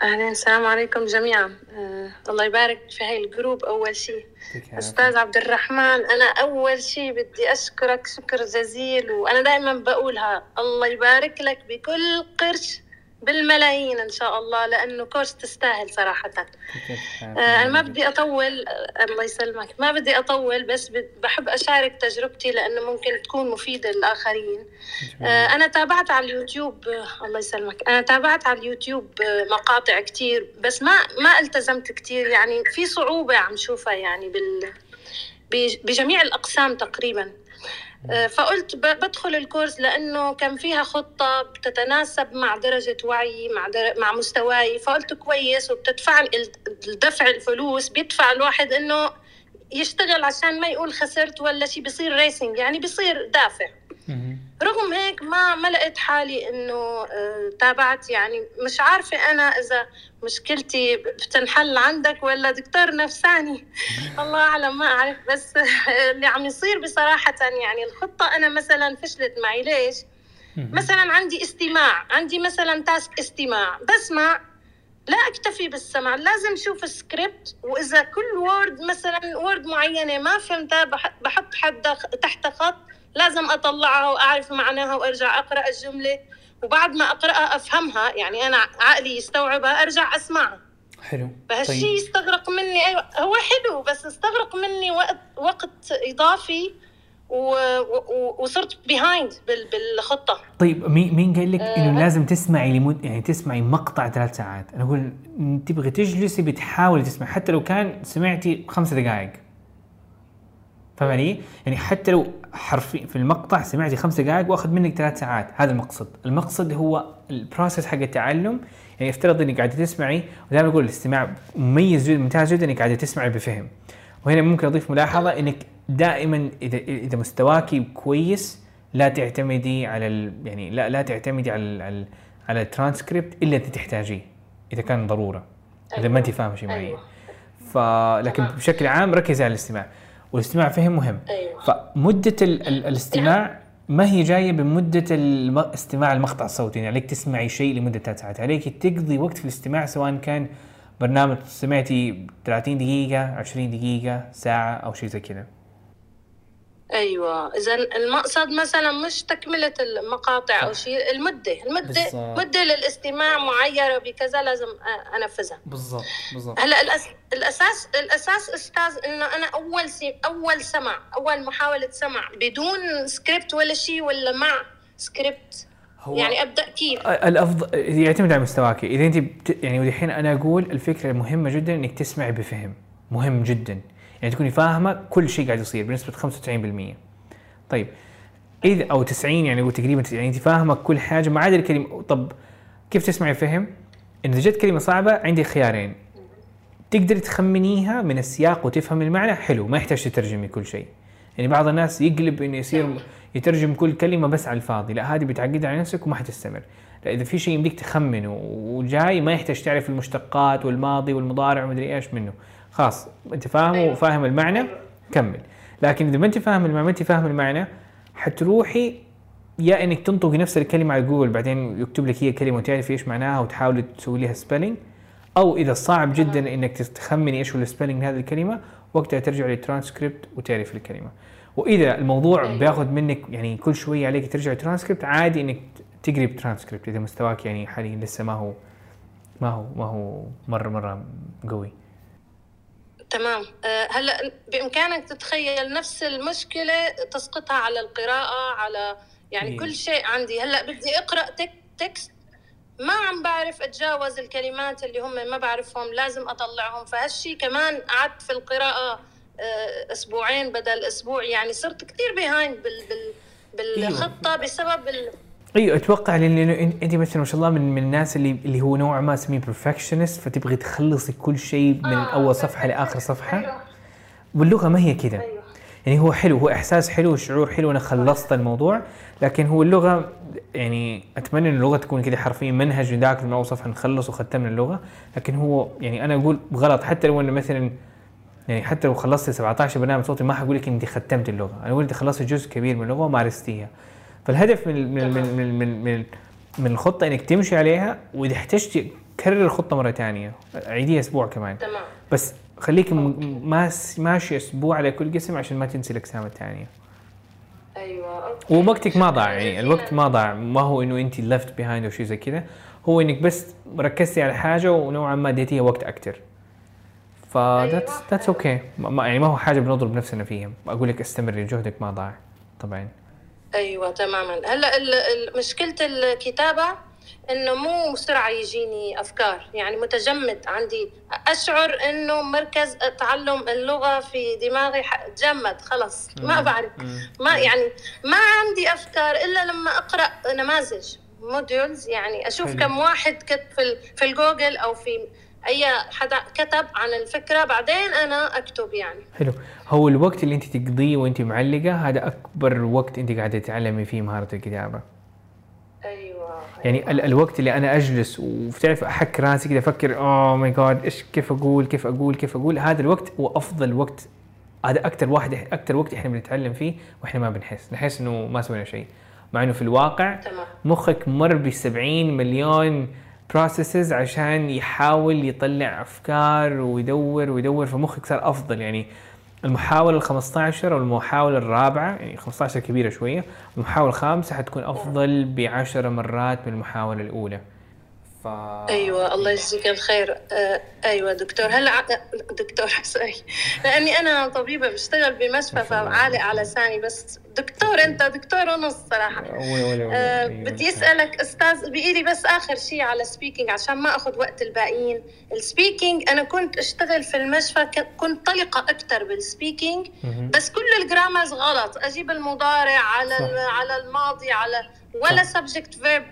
أهلا السلام عليكم جميعا. آه الله يبارك في هاي الجروب أول شيء. أستاذ عبد الرحمن أنا أول شيء بدي أشكرك شكر جزيل وأنا دائما بقولها. الله يبارك لك بكل قرش. بالملايين إن شاء الله لأنه كورس تستاهل صراحة. آه،. أنا ما بدي أطول آه، الله يسلمك. ما بدي أطول بس بحب أشارك تجربتي لأنه ممكن تكون مفيدة للآخرين. آه، أنا تابعت على اليوتيوب الله يسلمك. أنا تابعت على اليوتيوب مقاطع كتير بس ما ما التزمت كتير. يعني في صعوبة عم شوفها يعني بال بج- بجميع الأقسام تقريبا. فقلت ب- بدخل الكورس لأنه كان فيها خطة بتتناسب مع درجة وعي مع در... مع مستواي. فقلت كويس وبتدفع ال- الدفع الفلوس. بيدفع الواحد إنه يشتغل عشان ما يقول خسرت ولا شيء بصير ريسنج يعني بصير دافع. رغم هيك ما ما لقيت حالي إنه آه، تابعت. يعني مش عارفة أنا إذا مشكلتي بتنحل عندك ولا دكتور نفساني. *laughs* الله أعلم ما أعرف. بس اللي عم يصير بصراحة يعني الخطة أنا مثلا فشلت معي. ليش؟ مثلا عندي استماع. عندي مثلا task استماع. بسمع. لا أكتفي بالسمع لازم أشوف السكريبت وإذا كل word مثلا word معينة ما فهمتها بح- بحط حد تحت خط. لازم أطلعها وأعرف معناها وأرجع أقرأ الجملة وبعد ما أقرأها أفهمها يعني أنا عقلي يستوعبها أرجع أسمعها حلو فهالشيء طيب يستغرق مني أيوة هو حلو بس استغرق مني وقت وقت إضافي و... و... وصرت بيهايند بال... بالخطة طيب مين مين قال لك إنه آه. لازم تسمعي لمد يعني تسمعي مقطع ثلاث ساعات؟ أنا أقول تبغي تجلسي بتحاولي تسمعي حتى لو كان سمعتي خمس دقائق. فاهم علي؟ يعني حتى لو حرفي في المقطع سمعتي خمس دقائق وأخذ منك ثلاث ساعات، هذا المقصد، المقصد هو ال process حق التعلم يعني افترض إنك قاعدة تسمعي ودائما أقول الاستماع مميز جدا ممتاز جدا إنك قاعدة تسمعي بفهم. وهنا ممكن أضيف ملاحظة إنك دائما إذا إذا مستواكي كويس لا تعتمدي على ال يعني لا لا تعتمدي على ال على, ال على الترانسكريبت إلا إذا تحتاجيه إذا كان ضرورة إذا ما انت فاهمة شيء معين أيوة. فلكن. بشكل عام ركزي على الاستماع والاستماع فهم مهم. أيوه. فمدة ال ال الاستماع ما هي جاية بمدة الم- استماع المقطع الصوتي يعني عليك تسمعي شيء لمدة ثلاث ساعات عليك تقضي وقت في الاستماع سواء كان برنامج سمعتي 30 دقيقة 20 دقيقة ساعة أو شيء زي كذا. أيوه. اذا المقصد مثلا مش تكملة المقاطع أو شيء المدة المدة بالضبط. مدة للاستماع معيره بكذا لازم أنفذها. بالضبط بالضبط. هلأ الأس... الأساس الأساس أستاذ إنه أنا أول سي... أول سمع أول محاولة سمع بدون سكريبت ولا شيء ولا مع سكريبت هو يعني أبدأ كيف؟ الافضل يعتمد على مستواك. إذا أنت بت... يعني ودحين أنا أقول الفكرة المهمه جدا إنك تسمعي بفهم. مهم جدا. يعني تكوني فاهمة كل شيء قاعد يصير بنسبة 95% طيب اذا أو 90 يعني تقريبا 90 يعني انت فاهمة كل حاجة ما عدا الكلمة طب كيف تسمعي فهم؟ إذا جت كلمة صعبة عندي خيارين. تقدري تخمنيها من السياق وتفهم المعنى حلو ما يحتاج تترجمي كل شيء. يعني بعض الناس يقلب إنه يصير يترجم كل كلمة بس على الفاضي لا هذه بتعقد على نفسك وما حتستمر. لا إذا في شيء يمديك تخمنه وجاي ما يحتاج تعرف المشتقات والماضي والمضارع ومدري إيش منه. خلاص أنت فاهمه أيوة. وفاهم المعنى كمل. لكن إذا ما أنت فاهم المعنى ما أنت فاهم المعنى حتروحي يا إنك تنطقي نفس الكلمة على جوجل بعدين يكتب لك هي كلمة وتعرفي إيش معناها وتحاولي تسوي لها spelling أو إذا صعب جدا إنك تخمني إيش هو ال spelling هذه الكلمة وقتها ترجع للترانسكريبت وتعرف الكلمة. وإذا الموضوع بياخذ منك يعني كل شوية عليك ترجع ترانسكريبت عادي إنك تقري بترانسكريبت إذا مستواك يعني حاليا لسه ما هو ما هو ما هو مرة مرة قوي. تمام. آه، هلا بإمكانك تتخيل نفس المشكلة تسقطها على القراءة على يعني إيه. كل شيء عندي. هلا بدي أقرأ تك text ما عم بعرف أتجاوز الكلمات اللي هم ما بعرفهم لازم أطلعهم. فهالشي كمان قعدت في القراءة آه، أسبوعين بدل أسبوع. يعني صرت كثير behind بال بال بالخطة بسبب ال... أيوه أتوقع لأن أنت مثلا ما شاء الله من من الناس اللي اللي هو نوعا ما اسميه perfectionist فتبغي تخلصي كل شيء من آه، أول صفحة لآخر صفحة أيوة. واللغة ما هي كذا أيوة. يعني هو حلو هو إحساس حلو وشعور حلو أنا خلصت الموضوع لكن هو اللغة يعني أتمنى إن اللغة تكون كذا حرفيا منهج نذاكر من أول صفحة نخلص وختمنا اللغة لكن هو يعني أنا أقول غلط حتى لو إنه مثلا يعني حتى لو خلصت 17 برنامج صوتي ما حقول لك انت ختمت اللغة أنا أقول انت خلصت جزء كبير من اللغة ومارستيها فالهدف من من من من من, من, من الخطه إنك تمشي عليها وإذا احتجتي كرر الخطة مرة ثانية عيديها أسبوع كمان. تمام. بس خليك ماشي أسبوع على كل قسم عشان ما تنسي الاقسام الثانية أيوه okay. ووقتك ما ضاع يعني. الوقت ما ضاع. ما هو إنه أنت left behind أو شيء زي كذا هو إنك بس ركزتي على حاجة ونوعا ما أديتيها وقت أكثر ف that's that's okay يعني ما هو حاجة بنضرب نفسنا فيها. أقول لك استمري جهدك ما ضاع. طبعا. أيوه تماما. هلأ مشكلة الكتابة إنه مو بسرعة يجيني أفكار. يعني متجمد عندي. أشعر إنه مركز تعلم اللغة في دماغي تجمد خلص ما بعرف. ما يعني ما عندي أفكار إلا لما أقرأ نماذج models يعني أشوف. كم واحد كتب في في الجوجل أو في أي حدا كتب عن الفكرة بعدين أنا أكتب يعني. حلو. هو الوقت اللي أنت تقضيه وأنت معلقة هذا أكبر وقت أنت قاعدة تتعلمي فيه مهارة الكتابة. أيوه يعني ال الوقت اللي أنا أجلس وبتعرف أحك راسي كذا أفكر oh my God إيش كيف أقول كيف أقول كيف أقول؟ هذا الوقت هو أفضل وقت. هذا أكثر واحد أكثر وقت إحنا بنتعلم فيه وإحنا ما بنحس. نحس إنه ما سوينا شيء. مع إنه في الواقع تمام. مخك مر ب 70 مليون processes عشان يحاول يطلع أفكار ويدور ويدور فمخك صار أفضل يعني المحاولة ال 15 أو المحاولة الرابعة يعني 15 كبيرة شوية، المحاولة الخامسة حتكون أفضل ب 10 مرات من المحاولة الأولى. ف أيوه الله يجزيك الخير. آه أيوه دكتور هلا دكتور *laughs* سوري. لأني أنا طبيبة بشتغل بمشفى فعالق على لساني بس دكتور أنت دكتور ونص صراحة. آه أيوة. بدي أسألك أستاذ بايدي بس آخر شيء على speaking عشان ما أخذ وقت الباقيين. ال speaking أنا كنت أشتغل في المشفى كنت طلقة أكثر بال speaking. بس كل ال grammars غلط. أجيب المضارع على على الماضي على ولا subject verb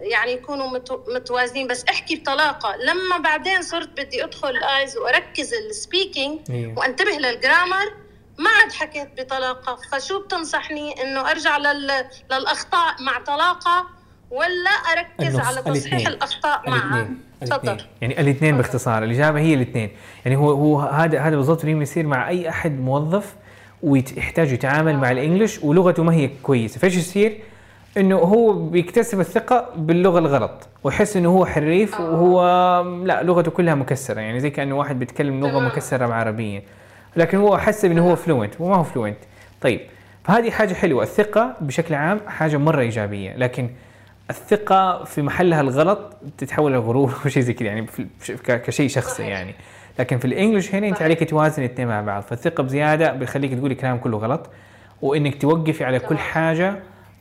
يعني يكونوا متو- متوازنين. بس احكي بطلاقة. لما بعدين صرت بدي أدخل الآيلتس وأركز ال speaking أيوة. وأنتبه لل grammar ما عاد حكيت بطلاقة. فشو بتنصحني؟ إنه أرجع لل... للأخطاء مع طلاقة ولا أركز على تصحيح الاثنين. الأخطاء معها الاثنين تفضل. يعني الاثنين باختصار. الإجابة هي الاثنين. يعني هو هو هذا هذا بالضبط اللي يصير مع أي أحد موظف ويحتاج يتعامل مع ال English ولغته ما هي كويسة. فإيش يصير؟ إنه هو بيكتسب الثقة باللغة الغلط ويحس إنه هو حريف وهو لا لغته كلها مكسرة يعني زي كأنه واحد بيتكلم لغة. مكسرة بعربيه لكن هو حسب إنه هو fluent وما هو fluent طيب فهذه حاجة حلوة الثقة بشكل عام حاجة مرة إيجابية لكن الثقة في محلها الغلط تتحول لغرور *laughs* وشيء زي كذا يعني كشيء شخصي. يعني لكن في ال English هنا أنت عليك توازن الاثنين مع بعض فالثقة بزيادة بيخليك تقولي كلام كله غلط وإنك توقفي على كل تمام.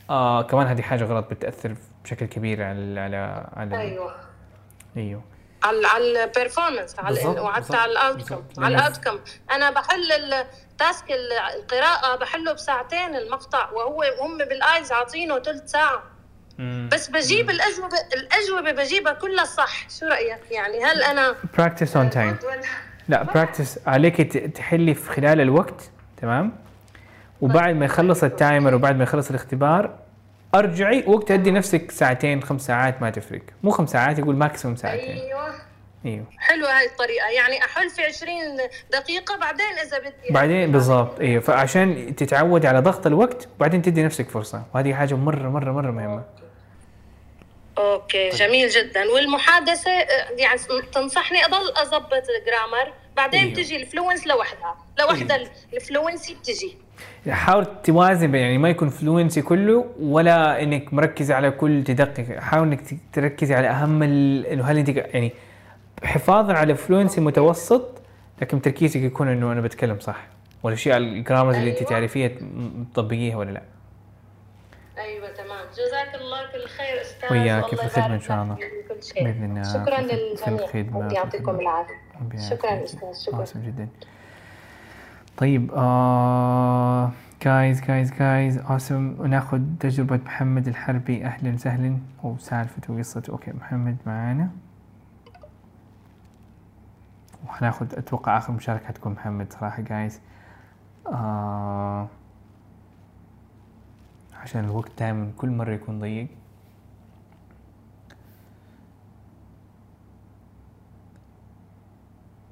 آه كمان هذه حاجة غلط بتأثر بشكل كبير على على على أيوه. أيوه. على على ال performance على وحتى على ال outcome. على ال outcome أنا بحل ال task القراءة بحله بساعتين المقطع وهو هم بالآيلتس عاطينه ثلث ساعة. مم. بس بجيب الاجوبه الأجوبة بجيبها كلها صح. شو رأيك؟ يعني هل أنا practice on time. لا practice عليك تحلي في خلال الوقت تمام؟ وبعد ما يخلص ال timer وبعد ما يخلص الاختبار أرجعي وقت ادي نفسك ساعتين خمس ساعات ما تفرق. مو خمس ساعات يقول maximum ساعتين. أيوه. أيوه. حلوة هاي الطريقة. يعني أحل في 20 دقيقة بعدين إذا بدي بعدين بالضبط. أيوه. فعشان تتعود على ضغط الوقت وبعدين تدي نفسك فرصة. وهذه حاجة مرة مرة مرة مهمة. okay. جميل جدا. والمحادثة يعني تنصحني أضل اضبط ال grammar بعدين أيوه. بتجي ال fluency لوحدها لوحدها. ال fluency بتجي حاول توازن يعني ما يكون fluency كله ولا إنك مركزة على كل تدقق حاول إنك تركزي على أهم ال- انه هل أنت يعني حفاظا على fluency متوسط لكن تركيزك يكون إنه أنا بتكلم صح والاشياء ال grammars اللي أنت أيوة. تعرفيها تطبقيها ولا لا أيوه تمام جزاك الله كل خير أستاذ وياك في الخدمة يبارك إن شاء الله. بإذن الله. شكرا للجميع يعطيكم. العافية شكرا أستاذ شكرا. awesome جدا. طيب آه جايز جايز جايز awesome. وناخذ تجربة محمد الحربي. أهلا وسهلا. وسالفته وقصته أوكي محمد معانا. وحناخذ أتوقع آخر مشاركة حتكون محمد صراحة جايز آه عشان الوقت دائما كل مرة يكون ضيق.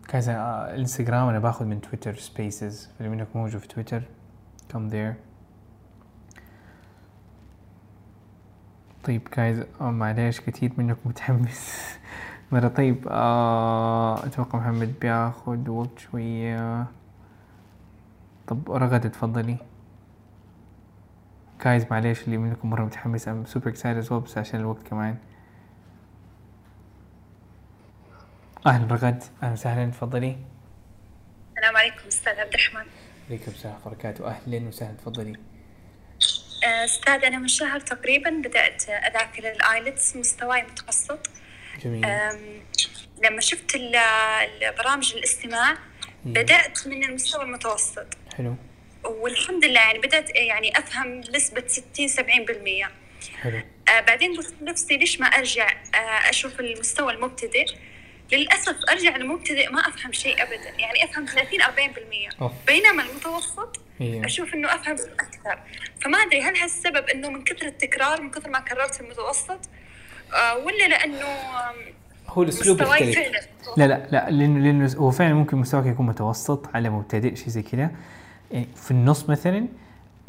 كذا الانستغرام أنا باخذ من تويتر spaces فلو انك موجود في تويتر come there. طيب guys آه معليش كثير منكم متحمس. *laughs* مرة طيب آه أتوقع محمد بياخذ وقت شوية. طب رغد تفضلي. guys معليش اللي منكم مرة متحمس. excited as well بس عشان الوقت كمان. أهلا رغد أهلا وسهلا. تفضلي. السلام عليكم أستاذ عبد الرحمن. عليكم السلام ورحمة الله وبركاته. أهلا وسهلا. تفضلي. آه، أستاذ أنا من شهر تقريبا. بدأت أذاكر الآيلتس مستواي متوسط. جميل. لما شفت ال- البرامج الاستماع بدأت من المستوى المتوسط. حلو. والحمد لله يعني بدأت يعني أفهم بنسبه 60 70% حلو. آه بعدين قلت لنفسي ليش ما أرجع آه أشوف المستوى المبتدئ؟ للأسف أرجع للمبتدئ ما أفهم شيء ابدا. يعني أفهم 30 40% أوف. بينما المتوسط إيه. أشوف إنه أفهم أكثر. فما أدري هل هالسبب إنه من كثر التكرار من كثر ما كررت المتوسط؟ آه ولا لأنه هو مستواي يختلف. فعلا لا لا لا لأنه لأنه هو فعلا ممكن مستواك يكون متوسط على مبتدئ شيء زي كذا. يعني في النص مثلا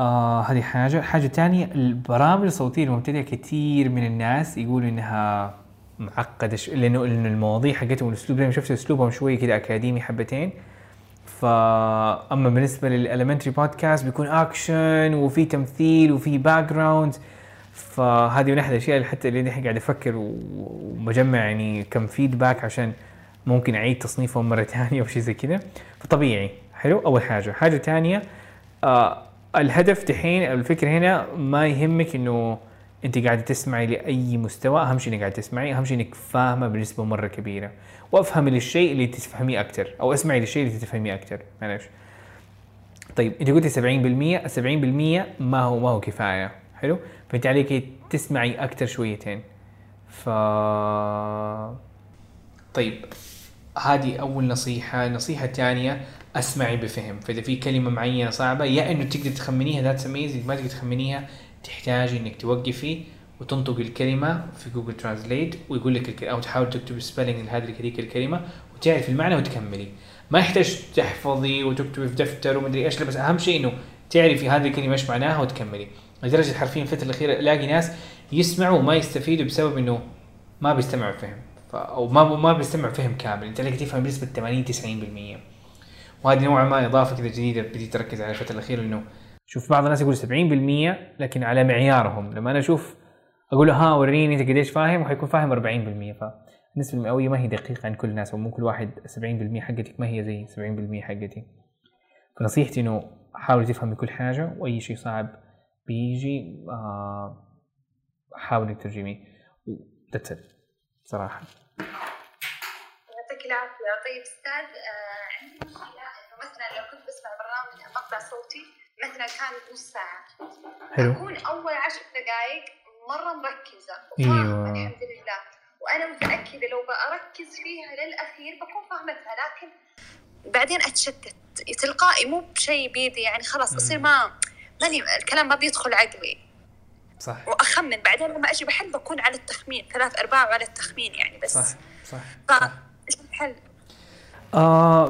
آه هذه حاجة. حاجة تانية البرامج الصوتية المبتدئة كثير من الناس يقولوا إنها معقدة ش... لأنه لأنه المواضيع حقتهم الأسلوب لما شفت أسلوبهم شوية كذا أكاديمي حبتين. فاما بالنسبة لل elementary podcast بيكون اكشن وفي تمثيل وفي background فهذه من احد الأشياء اللي حتى اللي قاعد أفكر و- وبجمع يعني كم فيدباك عشان ممكن أعيد تصنيفهم مرة *laughs* ثانية أو شيء زي كذا فطبيعي. حلو؟ أول حاجة. حاجة ثانية آه الهدف دحين الفكرة هنا ما يهمك إنه انت قاعدة تسمعي لأي مستوى أهم شيء إنك قاعدة تسمعي أهم شيء إنك فاهمة بنسبة مرة كبيرة. وأفهمي للشيء اللي تفهميه أكثر أو اسمعي للشيء اللي تفهميه أكثر معلش طيب انت قلتي 70% ال 70% ما هو ما هو كفاية. حلو؟ فانت عليك تسمعي أكثر شويتين. ف طيب هذه أول نصيحة. النصيحه الثانية أسمعي بفهم. فإذا في كلمة معينة صعبة يا إنه تقدر تخمنيها that's amazing ما تقدر تخمنيها تحتاجي إنك توقفي وتنطق الكلمة في جوجل translate ويقول لك الك... أو تحاول تكتب spelling لهذه هذيك الكلمة وتعرف المعنى وتكملي. ما يحتاج تحفظي وتكتبي في دفتر ومدري إيش بس أهم شيء إنه تعرفي هذه الكلمة إيش معناها وتكملي. لدرجة حرفيا الفترة الأخيرة ألاقي ناس يسمعوا وما يستفيدوا بسبب إنه ما بيستمعوا فهم. أو ما ما بيستمع فهم كامل. أنت عليك تفهم بنسبة 80 90% وهذه نوعا ما إضافة كذا جديدة بديت اركز على الفترة الأخيرة إنه شوف بعض الناس يقول 70% لكن على معيارهم. لما أنا أشوف أقول له ها وريني أنت قديش فاهم وحيكون فاهم 40% فالنسبه المئوية ما هي دقيقة عن كل الناس ومو كل واحد 70% حقتك ما هي زي 70% حقتي. فنصيحتي إنه حاولي تفهمي كل حاجة وأي شيء صعب بيجي آه حاولي تترجميه. ذاتس صراحة. يعطيك العافية. طيب أستاذ آه عندي مشكلة. إنه مثلا لو كنت بسمع برنامج مقطع صوتي مثلا كان نص ساعة. حلو. أكون أول عشر دقائق مرة مركزة. أيوة. وفاهمة الحمد لله. وأنا متأكدة لو بركز فيها للأخير بكون فاهمتها لكن بعدين أتشتت. تلقائي مو بشيء بيدي يعني خلاص اصير ما ماني الكلام ما بيدخل عقلي. صح. وأخمن. بعدين لما أجي بحل بكون على التخمين ثلاث أرباع على التخمين يعني بس. صح صح إيش الحل؟ آه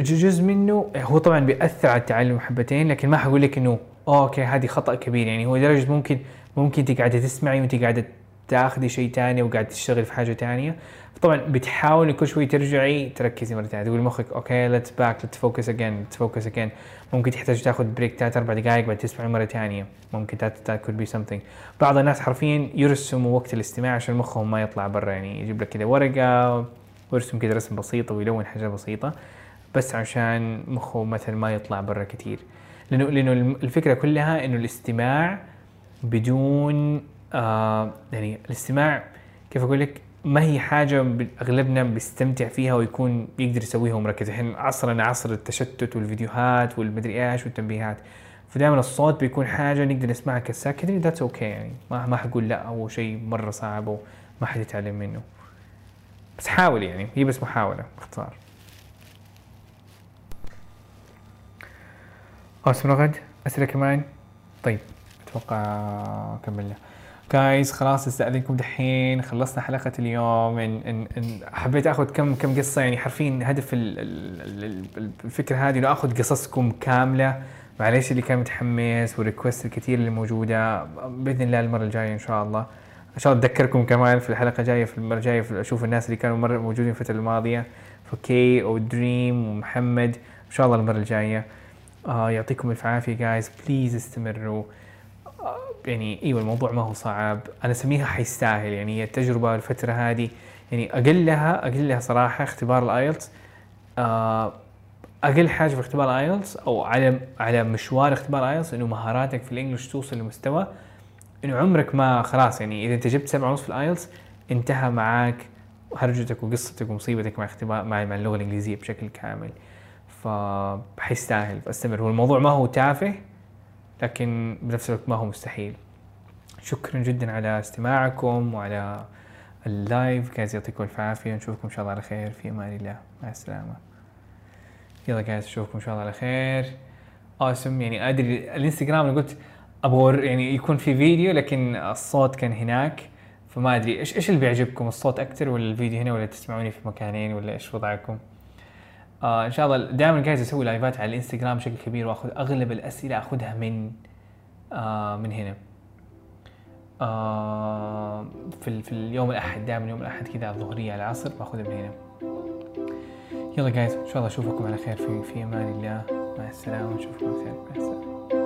جزء منه هو طبعا بيأثر على التعلم حبتين لكن ما حقول لك إنه أوكي هذه خطأ كبير. يعني هو لدرجة ممكن ممكن أنت قاعدة تسمعي وأنت قاعدة تاخذي شيء تاني وقاعد تشتغلي في حاجة تانية. طبعا بتحاولي كل شوي ترجعي تركزي مرة ثانية تقول مخك okay let's back let's focus again let's focus again ممكن تحتاج تاخذ break ثلاث أربع دقائق بعد تسمعي مرة ثانية ممكن that could be something. بعض الناس حرفيا يرسموا وقت الاستماع عشان مخهم ما يطلع برا يعني يجيب لك كذا ورقة ويرسم كذا رسم بسيطه ويلون حاجة بسيطة بس عشان مخه مثلا ما يطلع برا كثير لأنه لأنه الفكرة كلها إنه الاستماع بدون آه يعني الاستماع كيف أقول لك؟ ما هي حاجة أغلبنا بيستمتع فيها ويكون يقدر يسويها ومركز. الحين عصرنا عصر التشتت والفيديوهات والمدري إيش والتنبيهات. فدائما الصوت بيكون حاجة نقدر نسمعها كساكتة that's okay يعني. ما ما حقول لا هو شيء مرة صعب وما حد يتعلم منه. بس حاول يعني هي بس محاولة باختصار. خلاص رغد أسئلة كمان؟ طيب أتوقع كملنا. جايز خلاص استأذنكم دحين خلصنا حلقة اليوم. إن إن إن حبيت آخذ كم كم قصة يعني حرفيا هدف الفكرة هذه إنه آخذ قصصكم كاملة. معليش اللي كان متحمس والريكوست الكثير اللي موجودة. بإذن الله المرة الجاية إن شاء الله. إن شاء الله أتذكركم كمان في الحلقة الجاية في المرة الجاية أشوف الناس اللي كانوا مره موجودين الفترة الماضية فكي ودريم ومحمد إن شاء الله المرة الجاية. آه يعطيكم الف عافية guys please استمروا. يعني أيوه الموضوع ما هو صعب. أنا أسميها حيستاهل. يعني التجربة الفترة هذه. يعني أقلها أقلها صراحة اختبار ال IELTS آه، أقل حاجة في اختبار ال IELTS أو على على مشوار اختبار ال IELTS إنه مهاراتك في ال English توصل لمستوى انه عمرك ما خلاص يعني إذا أنت جبت سبعة ونص في ال IELTS انتهى معاك هرجتك وقصتك ومصيبتك مع اختبار مع, اللغة الإنجليزية بشكل كامل. فحيستاهل فاستمر هو الموضوع ما هو تافه لكن بنفس الوقت ما هو مستحيل. شكرا جدا على استماعكم وعلى اللايف. جايز يعطيكم الف عافية. نشوفكم إن شاء الله على خير. في أمان الله. مع السلامة. يلا جايز أشوفكم إن شاء الله على خير. اوسم يعني أدري الإنستغرام أنا قلت أبغى يعني يكون في فيديو لكن الصوت كان هناك فما أدري. إيش إيش اللي بيعجبكم؟ الصوت أكثر ولا الفيديو هنا ولا تسمعوني في مكانين ولا إيش وضعكم؟ آه إن شاء الله. دائما قاعد أسوي لايفات على الإنستغرام بشكل كبير وأخذ أغلب الأسئلة أخذها من آه من هنا. آه في في اليوم الأحد دائما يوم الأحد كذا الظهرية على العصر بأخذها من هنا. يلا جايز إن شاء الله أشوفكم على خير في في أمان الله. مع السلامة نشوفكم على خير. مع السلامة.